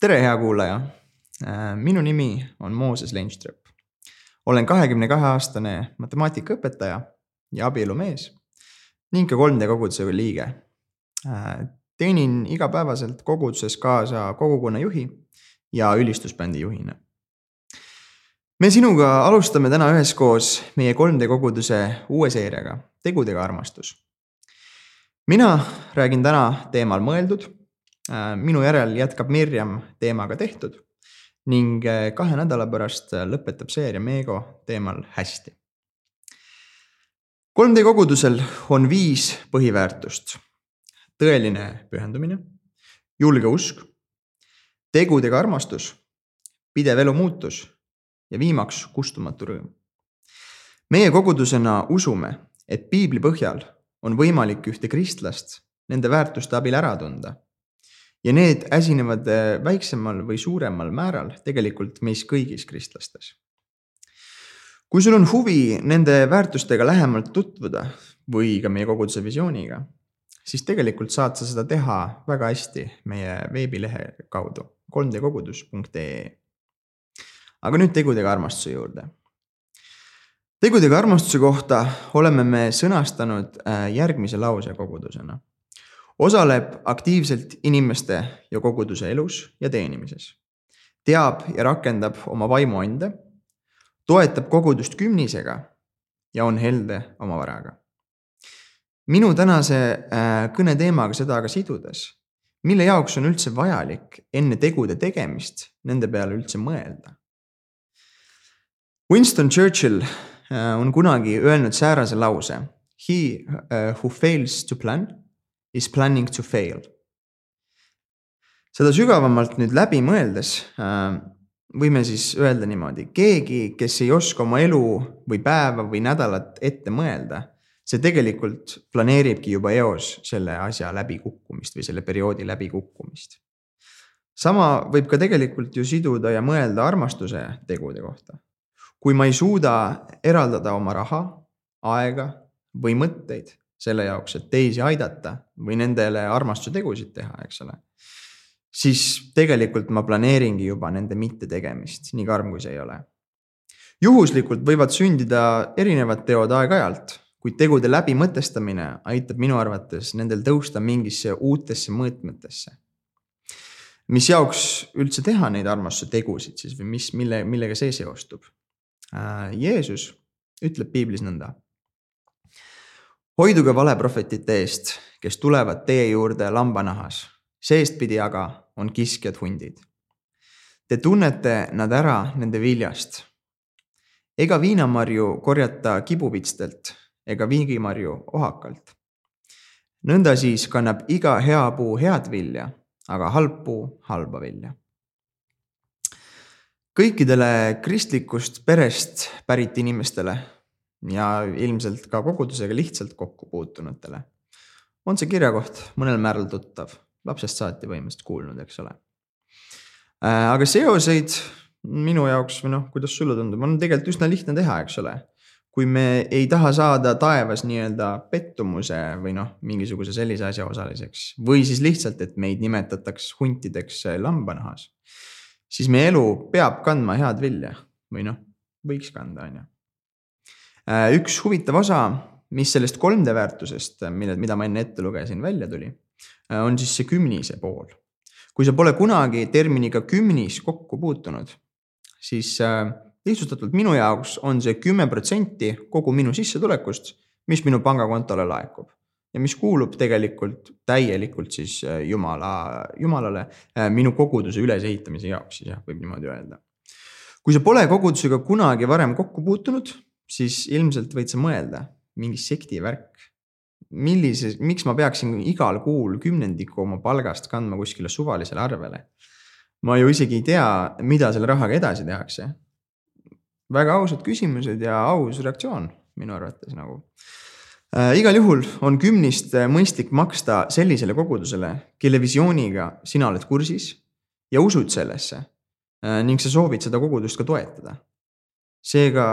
tere, hea kuulaja. Äh, minu nimi on Mooses Leinström. olen kahekümne kahe aastane matemaatikaõpetaja ja abielumees ning ka 3D koguduse liige. Äh, teenin igapäevaselt koguduses kaasa kogukonna juhi ja ülistusbändi juhina. me sinuga alustame täna üheskoos meie 3D koguduse uue seeriaga Tegudega armastus. mina räägin täna teemal mõeldud minu järel jätkab Mirjam teemaga tehtud ning äh, kahe nädala pärast äh, lõpetab seeria Meego teemal hästi. 3D kogudusel on viis põhiväärtust. tõeline pühendumine, julge usk, tegudega armastus, pidev elu muutus ja viimaks kustumatu rõõm. meie kogudusena usume, et piibli põhjal on võimalik ühte kristlast nende väärtuste abil ära tunda ja need äsinevad äh, väiksemal või suuremal määral tegelikult meis kõigis kristlastes. kui sul on huvi nende väärtustega lähemalt tutvuda või ka meie koguduse visiooniga, siis tegelikult saad sa seda teha väga hästi meie veebilehe kaudu 3dkogudus.ee. aga nüüd tegudega armastuse juurde. tegudega armastuse kohta oleme me sõnastanud äh, järgmise lause kogudusena osaleb aktiivselt inimeste ja koguduse elus ja teenimises. teab ja rakendab oma vaimuande, toetab kogudust kümnisega ja on helde oma varaga. minu tänase äh, kõne teemaga seda aga sidudes, mille jaoks on üldse vajalik enne tegude tegemist nende peale üldse mõelda? Winston Churchill äh, on kunagi öelnud säärase lause. He uh, who fails to plan is planning to fail. seda sügavamalt nüüd läbi mõeldes äh, võime siis öelda niimoodi, keegi, kes ei oska oma elu või päeva või nädalat ette mõelda, see tegelikult planeeribki juba eos selle asja läbikukkumist või selle perioodi läbikukkumist. sama võib ka tegelikult ju siduda ja mõelda armastuse tegude kohta. kui ma ei suuda eraldada oma raha, aega või mõtteid selle jaoks, et teisi aidata või nendele armastuse tegusid teha, eks ole. siis tegelikult ma planeeringi juba nende mittetegemist, nii karm kui see ei ole. juhuslikult võivad sündida erinevad teod aeg-ajalt, kuid tegude läbimõtestamine aitab minu arvates nendel tõusta mingisse uutesse mõõtmetesse. mis jaoks üldse teha neid armastuse tegusid siis või mis, mille, millega see seostub? Äh, Jeesus ütleb piiblis nõnda hoiduge valeprohvetite eest, kes tulevad teie juurde lambanahas, seestpidi aga on kiskjad hundid. Te tunnete nad ära nende viljast. ega viinamarju korjata kibuvitstelt ega viigimarju ohakalt. nõnda siis kannab iga hea puu head vilja, aga halb puu halba vilja. kõikidele kristlikust perest pärit inimestele ja ilmselt ka kogudusega lihtsalt kokku puutunutele. on see kirjakoht mõnel määral tuttav, lapsest saati põhimõtteliselt kuulnud, eks ole. Äh, aga seoseid minu jaoks või noh, kuidas sulle tundub, on tegelikult üsna lihtne teha, eks ole. kui me ei taha saada taevas nii-öelda pettumuse või noh, mingisuguse sellise asja osaliseks või siis lihtsalt, et meid nimetataks huntideks lambanahas, siis meie elu peab kandma head vilja või noh, võiks kanda, on ju Äh, üks huvitav osa, mis sellest 3D väärtusest, mille, mida ma enne ette lugesin, välja tuli, äh, on siis see kümnise pool. kui sa pole kunagi terminiga kümnis kokku puutunud, siis äh, lihtsustatult minu jaoks on see kümme protsenti kogu minu sissetulekust, mis minu pangakontole laekub ja mis kuulub tegelikult täielikult siis Jumala, Jumalale minu koguduse ülesehitamise jaoks, siis jah, võib niimoodi öelda. kui sa pole kogudusega kunagi varem kokku puutunud siis ilmselt võid sa mõelda, mingi sekti värk. millise, miks ma peaksin igal kuul kümnendiku oma palgast kandma kuskile suvalisele arvele? ma ju isegi ei tea, mida selle rahaga edasi tehakse. väga ausad küsimused ja aus reaktsioon minu arvates nagu äh,. igal juhul on kümnist mõistlik maksta sellisele kogudusele, kelle visiooniga sina oled kursis ja usud sellesse äh, ning sa soovid seda kogudust ka toetada seega,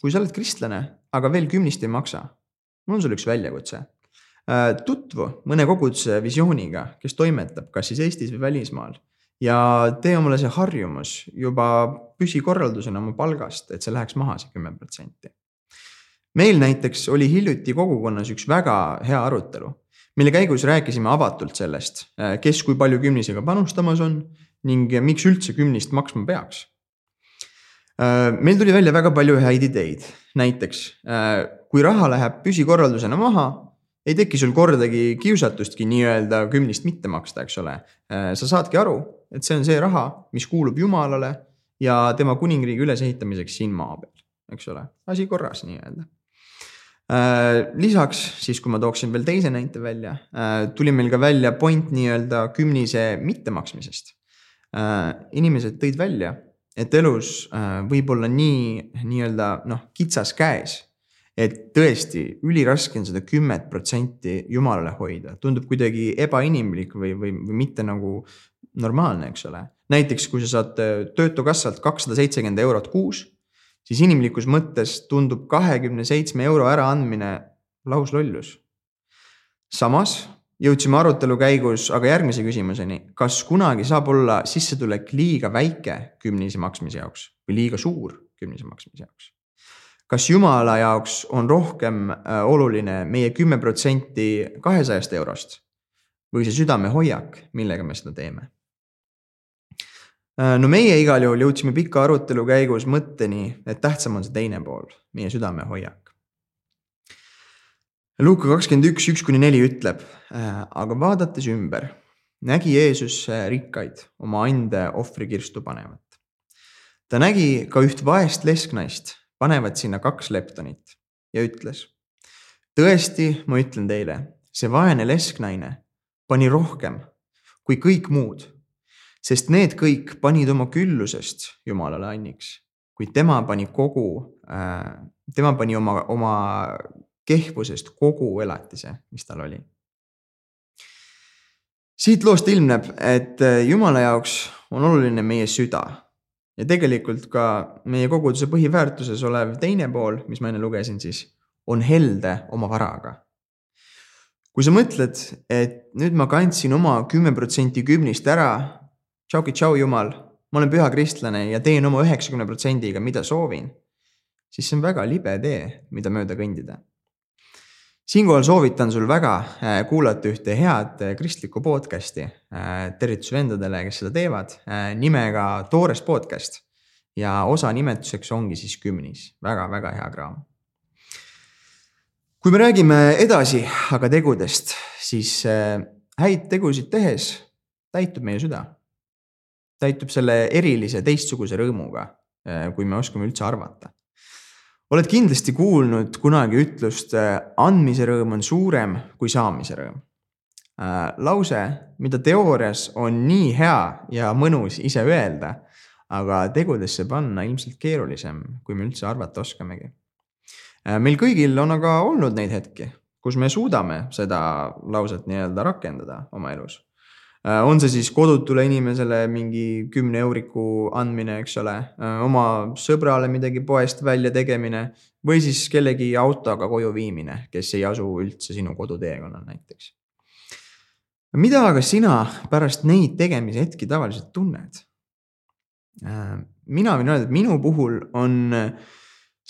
kui sa oled kristlane, aga veel kümnist ei maksa, mul on sulle üks väljakutse. Äh, tutvu mõne koguduse visiooniga, kes toimetab kas siis Eestis või välismaal ja tee omale see harjumus juba püsikorraldusena oma palgast, et see läheks maha, see kümme protsenti. meil näiteks oli hiljuti kogukonnas üks väga hea arutelu, mille käigus rääkisime avatult sellest, kes kui palju kümnisega panustamas on ning miks üldse kümnist maksma peaks meil tuli välja väga palju häid ideid, näiteks kui raha läheb püsikorraldusena maha, ei teki sul kordagi kiusatustki nii-öelda kümnist mitte maksta, eks ole. Äh, sa saadki aru, et see on see raha, mis kuulub Jumalale ja tema kuningriigi ülesehitamiseks siin maa peal, eks ole, asi korras nii-öelda. Äh, lisaks siis, kui ma tooksin veel teise näite välja, äh, tuli meil ka välja point nii-öelda kümnise mittemaksmisest. inimesed tõid välja, et elus võib olla nii nii-öelda noh, kitsas käes et tõesti üliraske on seda kümmet protsenti jumalale hoida, tundub kuidagi ebainimlik või, või, või mitte nagu normaalne, eks ole. näiteks kui sa saad äh, Töötukassalt kakssada seitsekümmend eurot kuus, siis inimlikus mõttes tundub kahekümne seitsme euro äraandmine lauslollus. samas jõudsime arutelu käigus aga järgmise küsimuseni, kas kunagi saab olla sissetulek liiga väike kümnise maksmise jaoks või liiga suur kümnise maksmise jaoks kas Jumala jaoks on rohkem äh, oluline meie kümme protsenti kahesajast eurost või see südamehoiak, millega me seda teeme? Äh, no meie igal juhul jõudsime pika arutelu käigus mõtteni, et tähtsam on see teine pool, meie südamehoiak. Luuka kakskümmend üks, üks kuni neli ütleb, äh, aga vaadates ümber, nägi Jeesus rikkaid oma ande ohvrikirstu panevat. ta nägi ka üht vaest lesknaist panevad sinna kaks leptonit ja ütles. tõesti, ma ütlen teile, see vaene lesknaine pani rohkem kui kõik muud, sest need kõik panid oma küllusest Jumalale anniks, kuid tema pani kogu äh,, tema pani oma, oma kehvusest kogu elatise, mis tal oli. siit loost ilmneb, et Jumala jaoks on oluline meie süda ja tegelikult ka meie koguduse põhiväärtuses olev teine pool, mis ma enne lugesin, siis on helde oma varaga. kui sa mõtled, et nüüd ma kandsin oma kümme protsenti kümnist ära, tšauki tšau jumal, ma olen püha kristlane ja teen oma üheksakümne protsendiga, mida soovin, siis see on väga libe tee, mida mööda kõndida siinkohal soovitan sul väga äh, kuulata ühte head äh, kristlikku podcast'i. Äh, tervitus vendadele, kes seda teevad, nimega Toores podcast ja osa nimetuseks ongi siis kümnis väga,, väga-väga hea kraam. kui me räägime edasi aga tegudest, siis häid tegusid tehes täitub meie süda. täitub selle erilise teistsuguse rõõmuga, kui me oskame üldse arvata oled kindlasti kuulnud kunagi ütlust äh, andmise rõõm on suurem kui saamise rõõm. Äh, lause, mida teoorias on nii hea ja mõnus ise öelda, aga tegudesse panna ilmselt keerulisem, kui me üldse arvata oskamegi. Äh, meil kõigil on aga olnud neid hetki, kus me suudame seda lauset nii-öelda rakendada oma elus on see siis kodutule inimesele mingi kümne euriku andmine, eks ole, äh, oma sõbrale midagi poest välja tegemine või siis kellegi autoga koju viimine, kes ei asu üldse sinu koduteekonnal näiteks. mida aga sina pärast neid tegemise hetki tavaliselt tunned? Äh, mina võin öelda, et minu puhul on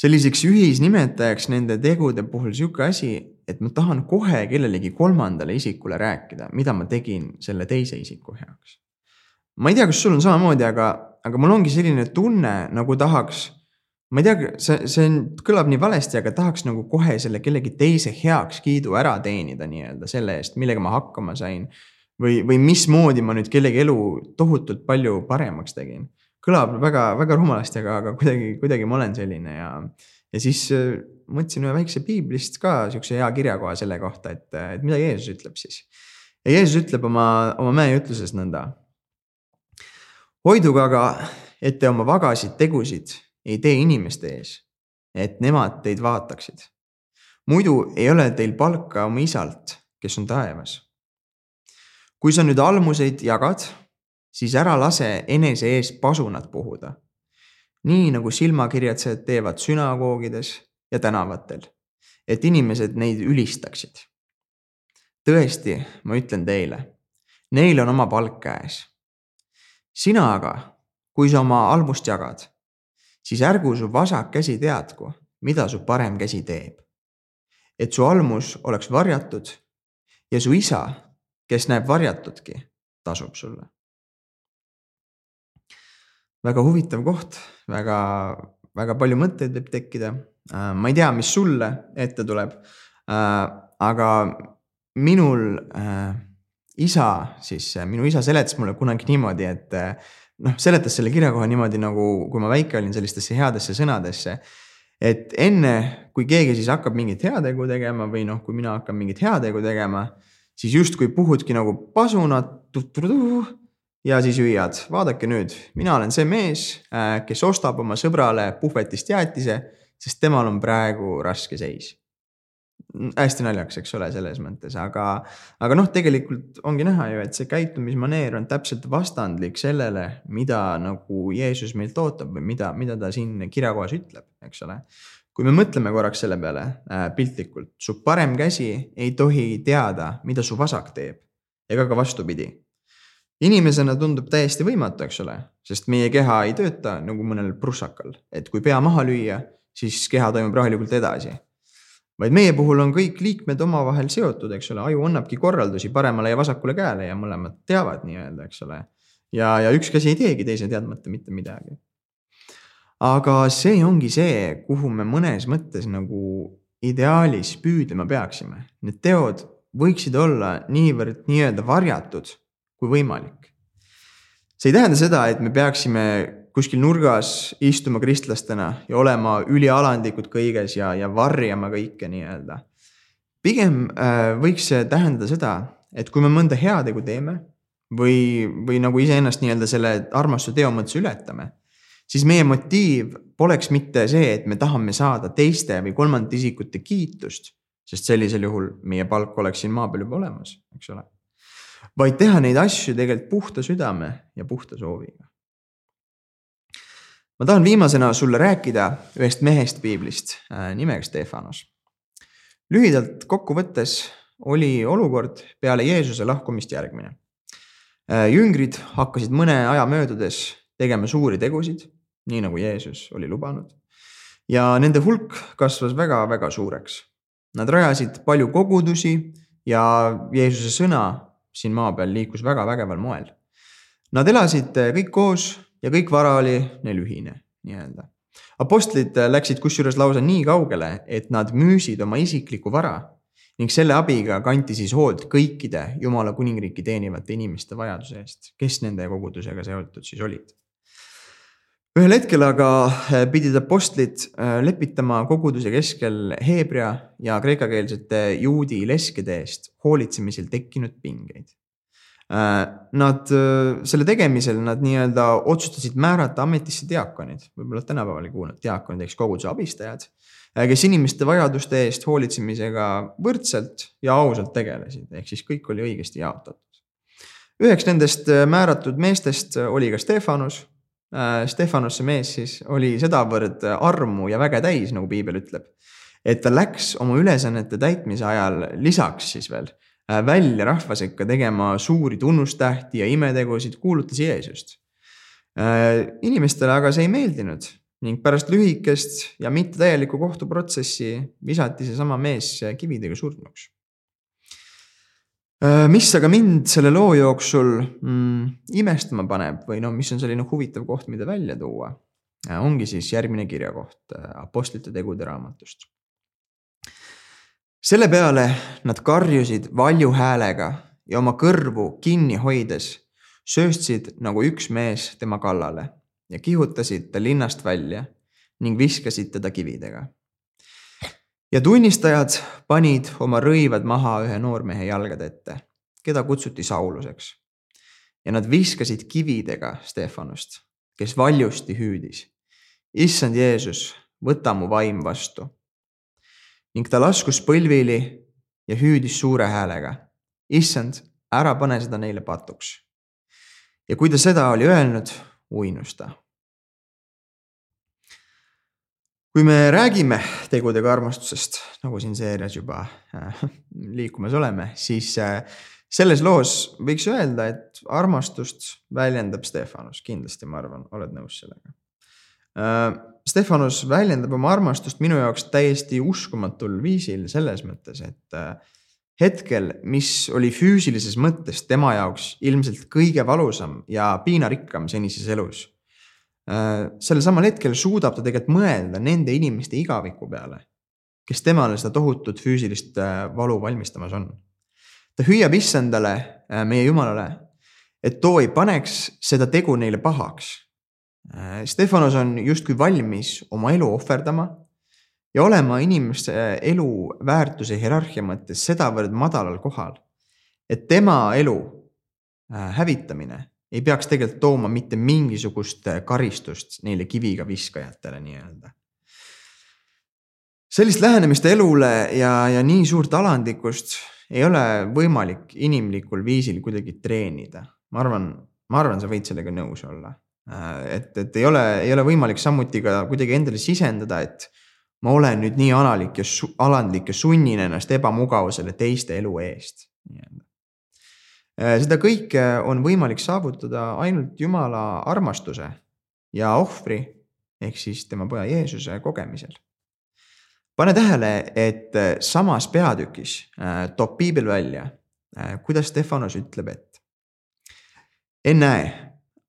selliseks ühisnimetajaks nende tegude puhul sihuke asi, et ma tahan kohe kellelegi kolmandale isikule rääkida, mida ma tegin selle teise isiku heaks. ma ei tea, kas sul on samamoodi, aga, aga mul ongi selline tunne, nagu tahaks, ma ei tea, see, see kõlab nii valesti, aga tahaks nagu kohe selle kellegi teise heakskiidu ära teenida nii-öelda selle eest, millega ma hakkama sain. või, või mismoodi ma nüüd kellegi elu tohutult palju paremaks tegin. kõlab väga, väga rumalasti, aga, aga kuidagi, kuidagi ma olen selline ja, ja siis mõtlesin ühe väikse piiblist ka siukse hea kirjakoha selle kohta, et, et mida Jeesus ütleb siis. ja Jeesus ütleb oma, oma mäeütluses nõnda. hoiduge aga, et te oma vagasid tegusid ei tee inimeste ees, et nemad teid vaataksid. muidu ei ole teil palka oma isalt, kes on taevas. kui sa nüüd almuseid jagad, siis ära lase enese ees pasunat puhuda nii nagu silmakirjatsejad teevad sünagoogides ja tänavatel, et inimesed neid ülistaksid. tõesti, ma ütlen teile, neil on oma palk käes. sina aga, kui sa oma almust jagad, siis ärgu su vasak käsi teadku, mida su parem käsi teeb. et su almus oleks varjatud ja su isa, kes näeb varjatudki, tasub sulle. väga huvitav koht, väga, väga palju mõtteid võib tekkida. Äh, ma ei tea, mis sulle ette tuleb. Äh, aga minul äh, isa siis, minu isa seletas mulle kunagi niimoodi, et noh, seletas selle kirjakoha niimoodi nagu, kui ma väike olin, sellistesse headesse sõnadesse. et enne, kui keegi siis hakkab mingit heategu tegema või noh, kui mina hakkan mingit heategu tegema, siis justkui puhudki nagu pasunat ja siis hüüad, vaadake nüüd, mina olen see mees, äh, kes ostab oma sõbrale puhvetist jäätise, sest temal on praegu raske seis hästi naljakas, eks ole, selles mõttes, aga, aga noh, tegelikult ongi näha ju, et see käitumismaneer on täpselt vastandlik sellele, mida nagu Jeesus meilt ootab või mida, mida ta siin kirjakohas ütleb, eks ole. kui me mõtleme korraks selle peale äh, piltlikult, su parem käsi ei tohi teada, mida su vasak teeb ega ka vastupidi. Inimesena tundub täiesti võimatu, eks ole, sest meie keha ei tööta nagu mõnel prussakal, et kui pea maha lüüa, siis keha toimub rahulikult edasi vaid meie puhul on kõik liikmed omavahel seotud, eks ole, aju annabki korraldusi paremale ja vasakule käele ja mõlemad teavad nii-öelda, eks ole. ja, ja üks käsi ei teegi teise teadmata mitte midagi. aga see ongi see, kuhu me mõnes mõttes nagu ideaalis püüdlema peaksime. Need teod võiksid olla niivõrd nii-öelda varjatud kui võimalik. see ei tähenda seda, et me peaksime kuskil nurgas istuma kristlastena ja olema ülialandlikud kõiges ja, ja varjama kõike nii-öelda. pigem äh, võiks see tähendada seda, et kui me mõnda heategu teeme või, või nagu iseennast nii-öelda selle armastuse teo mõttes ületame, siis meie motiiv poleks mitte see, et me tahame saada teiste või kolmandate isikute kiitust, sest sellisel juhul meie palk oleks siin maa peal juba olemas, eks ole. Vaid teha neid asju tegelikult puhta südame ja puhta sooviga ma tahan viimasena sulle rääkida ühest mehest piiblist äh, nimega Stefanos. lühidalt kokkuvõttes oli olukord peale Jeesuse lahkumist järgmine. Äh, jüngrid hakkasid mõne aja möödudes tegema suuri tegusid, nii nagu Jeesus oli lubanud. ja nende hulk kasvas väga-väga suureks. Nad rajasid palju kogudusi ja Jeesuse sõna siin maa peal liikus väga vägeval moel. Nad elasid kõik koos ja kõik vara oli neil ühine nii-öelda. Apostlid läksid kusjuures lausa nii kaugele, et nad müüsid oma isiklikku vara ning selle abiga kanti siis hoolt kõikide Jumala kuningriiki teenivate inimeste vajaduse eest, kes nende kogudusega seotud siis olid. Ühel hetkel aga eh, pidid apostlid eh, lepitama koguduse keskel heebrea ja kreekakeelsete juudi leskede eest hoolitsemisel tekkinud pingeid Äh, nad äh, selle tegemisel nad nii-öelda otsustasid määrata ametisse diaakonid, võib-olla tänapäeval ei kuulnud, diaakonid ehk koguduse abistajad, äh, kes inimeste vajaduste eest hoolitsemisega võrdselt ja ausalt tegelesid, ehk siis kõik oli õigesti jaotatud. üheks nendest määratud meestest oli ka Stefanus. Stefanos, see mees siis oli sedavõrd armu ja väge täis, nagu piibel ütleb, et ta läks oma ülesannete täitmise ajal lisaks siis veel Äh, välja rahva sekka tegema suuri tunnustähti ja imetegusid, kuulutas Jeesust. Äh, inimestele aga see ei meeldinud ning pärast lühikest ja mitte täielikku kohtuprotsessi visati seesama mees kividega surnuks. Äh, mis aga mind selle loo jooksul mm, imestama paneb või no mis on selline huvitav koht, mida välja tuua, ongi siis järgmine kirjakoht Apostlite tegude raamatust selle peale nad karjusid valju häälega ja oma kõrvu kinni hoides sööstsid nagu üks mees tema kallale ja kihutasid ta linnast välja ning viskasid teda kividega. Ja tunnistajad panid oma rõivad maha ühe noormehe jalgade ette, keda kutsuti Sauluseks. ja nad viskasid kividega Stefanust, kes valjusti hüüdis. issand Jeesus, võta mu vaim vastu ning ta laskus põlvili ja hüüdis suure häälega. issand, ära pane seda neile patuks. ja kui ta seda oli öelnud, uinus ta. Kui me räägime tegudega armastusest, nagu siin seerias juba äh, liikumas oleme, siis äh, selles loos võiks öelda, et armastust väljendab Stefanus, kindlasti ma arvan, oled nõus sellega. Äh, Stefanus väljendab oma armastust minu jaoks täiesti uskumatul viisil selles mõttes, et hetkel, mis oli füüsilises mõttes tema jaoks ilmselt kõige valusam ja piinarikkam senises elus. Äh, sellel samal hetkel suudab ta tegelikult mõelda nende inimeste igaviku peale, kes temale seda tohutut füüsilist valu valmistamas on ta hüüab issandale, äh, meie jumalale, et too ei paneks seda tegu neile pahaks. Äh, Stefanos on justkui valmis oma elu ohverdama ja olema inimeste elu väärtuse hierarhia mõttes sedavõrd madalal kohal, et tema elu äh, hävitamine ei peaks tegelikult tooma mitte mingisugust karistust neile kiviga viskajatele nii-öelda sellist lähenemist elule ja, ja nii suurt alandlikkust ei ole võimalik inimlikul viisil kuidagi treenida. ma arvan, ma arvan, sa võid sellega nõus olla. Äh, et, et ei ole, ei ole võimalik samuti ka kuidagi endale sisendada, et ma olen nüüd nii alalik ja alandlik ja sunnin ennast ebamugavusele teiste elu eest. Äh, seda kõike on võimalik saavutada ainult Jumala armastuse ja ohvri ehk siis tema poja Jeesuse kogemisel pane tähele, et äh, samas peatükis äh, toob piibel välja, kuidas Stefanos ütleb, et ennäe,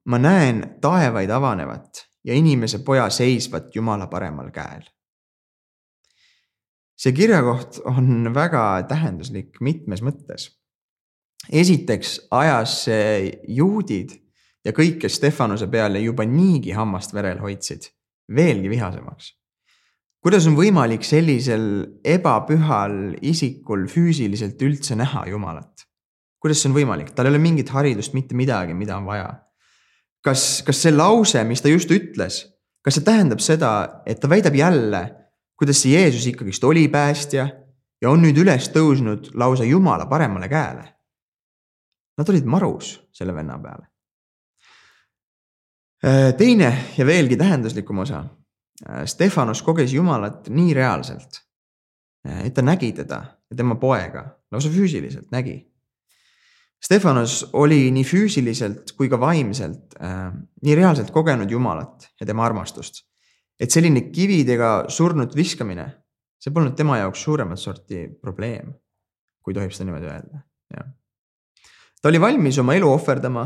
ma näen taevaid avanevat ja inimese poja seisvat Jumala paremal käel. see kirjakoht on väga tähenduslik mitmes mõttes. Esiteks ajas juudid ja kõik, kes Stefanuse peale juba niigi hammast verel hoidsid, veelgi vihasemaks kuidas on võimalik sellisel ebapühal isikul füüsiliselt üldse näha Jumalat? kuidas see on võimalik, tal ei ole mingit haridust, mitte midagi, mida on vaja. kas, kas see lause, mis ta just ütles, kas see tähendab seda, et ta väidab jälle, kuidas see Jeesus ikkagist oli päästja ja on nüüd üles tõusnud lausa Jumala paremale käele? Nad olid marus selle venna peale. teine ja veelgi tähenduslikum osa Äh, Stefanos koges Jumalat nii reaalselt, äh, et ta nägi teda ja tema poega, lausa füüsiliselt nägi. Stefanos oli nii füüsiliselt kui ka vaimselt äh, nii reaalselt kogenud Jumalat ja tema armastust, et selline kividega surnud viskamine, see polnud tema jaoks suuremat sorti probleem, kui tohib seda niimoodi öelda, jah. Ta oli valmis oma elu ohverdama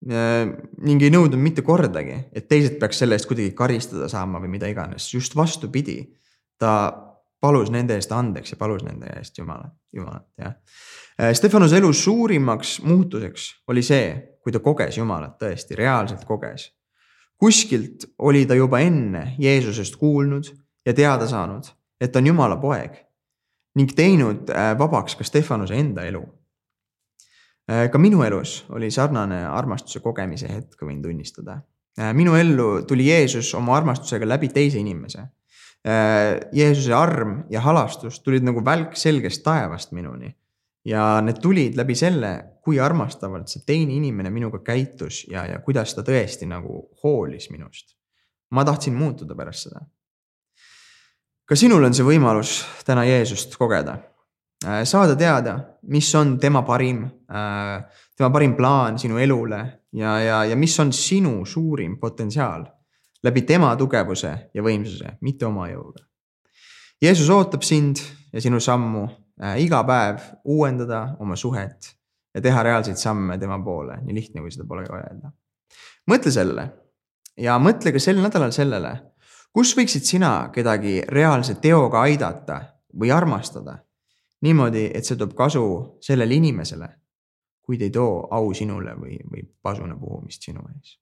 Äh, ning ei nõudnud mitte kordagi, et teised peaks selle eest kuidagi karistada saama või mida iganes, just vastupidi. ta palus nende eest andeks ja palus nende eest Jumalat, Jumalat, jah. Äh, Stefanuse elu suurimaks muutuseks oli see, kui ta koges Jumalat tõesti, reaalselt koges. kuskilt oli ta juba enne Jeesusest kuulnud ja teada saanud, et ta on Jumala poeg ning teinud äh, vabaks ka Stefanuse enda elu ka minu elus oli sarnane armastuse kogemise hetk, võin tunnistada. Äh, minu ellu tuli Jeesus oma armastusega läbi teise inimese. Äh, Jeesuse arm ja halastus tulid nagu välk selgest taevast minuni. ja need tulid läbi selle, kui armastavalt see teine inimene minuga käitus ja, ja kuidas ta tõesti nagu hoolis minust. ma tahtsin muutuda pärast seda. ka sinul on see võimalus täna Jeesust kogeda Äh, saada teada, mis on tema parim, äh, tema parim plaan sinu elule ja, ja, ja mis on sinu suurim potentsiaal läbi tema tugevuse ja võimsuse, mitte oma jõuga. Jeesus ootab sind ja sinu sammu äh, iga päev uuendada oma suhet ja teha reaalseid samme tema poole, nii lihtne, kui seda pole öelda. mõtle sellele ja mõtle ka sel nädalal sellele, kus võiksid sina kedagi reaalse teoga aidata või armastada niimoodi, et see toob kasu sellele inimesele, kuid ei too au sinule või, või pasuna puhumist sinu ees